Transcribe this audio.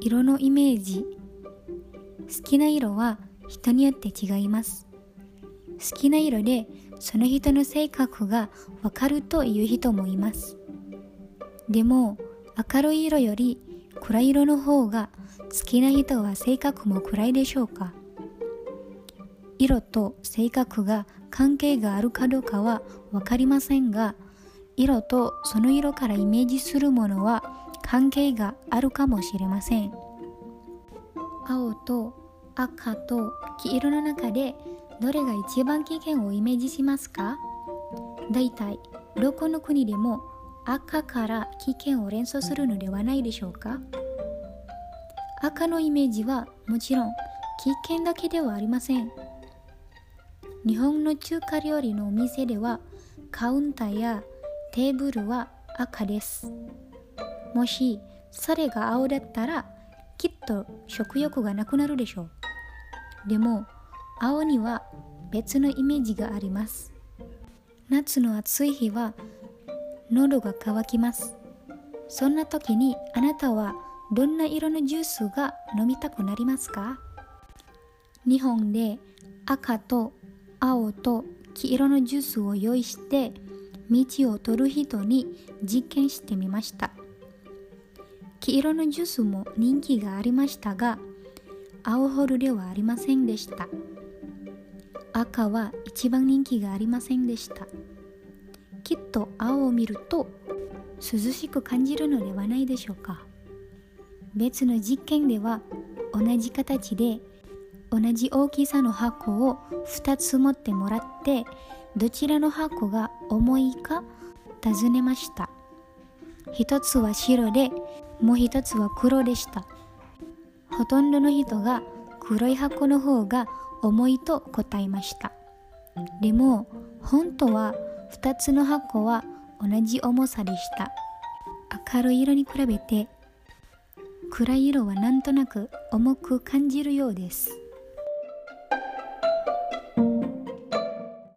色のイメージ。好きな色は人によって違います。好きな色でその人の性格がわかるという人もいます。でも明るい色より暗い色の方が好きな人は性格も暗いでしょうか。色と性格が関係があるかどうかは分かりませんが色とその色からイメージするものは関係があるかもしれません。青と赤と黄色の中でどれが一番危険をイメージしますか？大体どこの国でも赤から危険を連想するのではないでしょうか？赤のイメージはもちろん危険だけではありません。日本の中華料理のお店ではカウンターやテーブルは赤です。もしそれが青だったらきっと食欲がなくなるでしょう。でも青には別のイメージがあります。夏の暑い日は喉が渇きます。そんな時にあなたはどんな色のジュースが飲みたくなりますか？日本で赤と青と黄色のジュースを用意して道を取る人に実験してみました。黄色のジュースも人気がありましたが青ホルではありませんでした。赤は一番人気がありませんでした。きっと青を見ると涼しく感じるのではないでしょうか。別の実験では同じ形で同じ大きさの箱を2つ持ってもらってどちらの箱が重いか尋ねました。一つは白でもう一つは黒でした。ほとんどの人が黒い箱の方が重いと答えました。でも本当は2つの箱は同じ重さでした。明るい色に比べて暗い色はなんとなく重く感じるようです。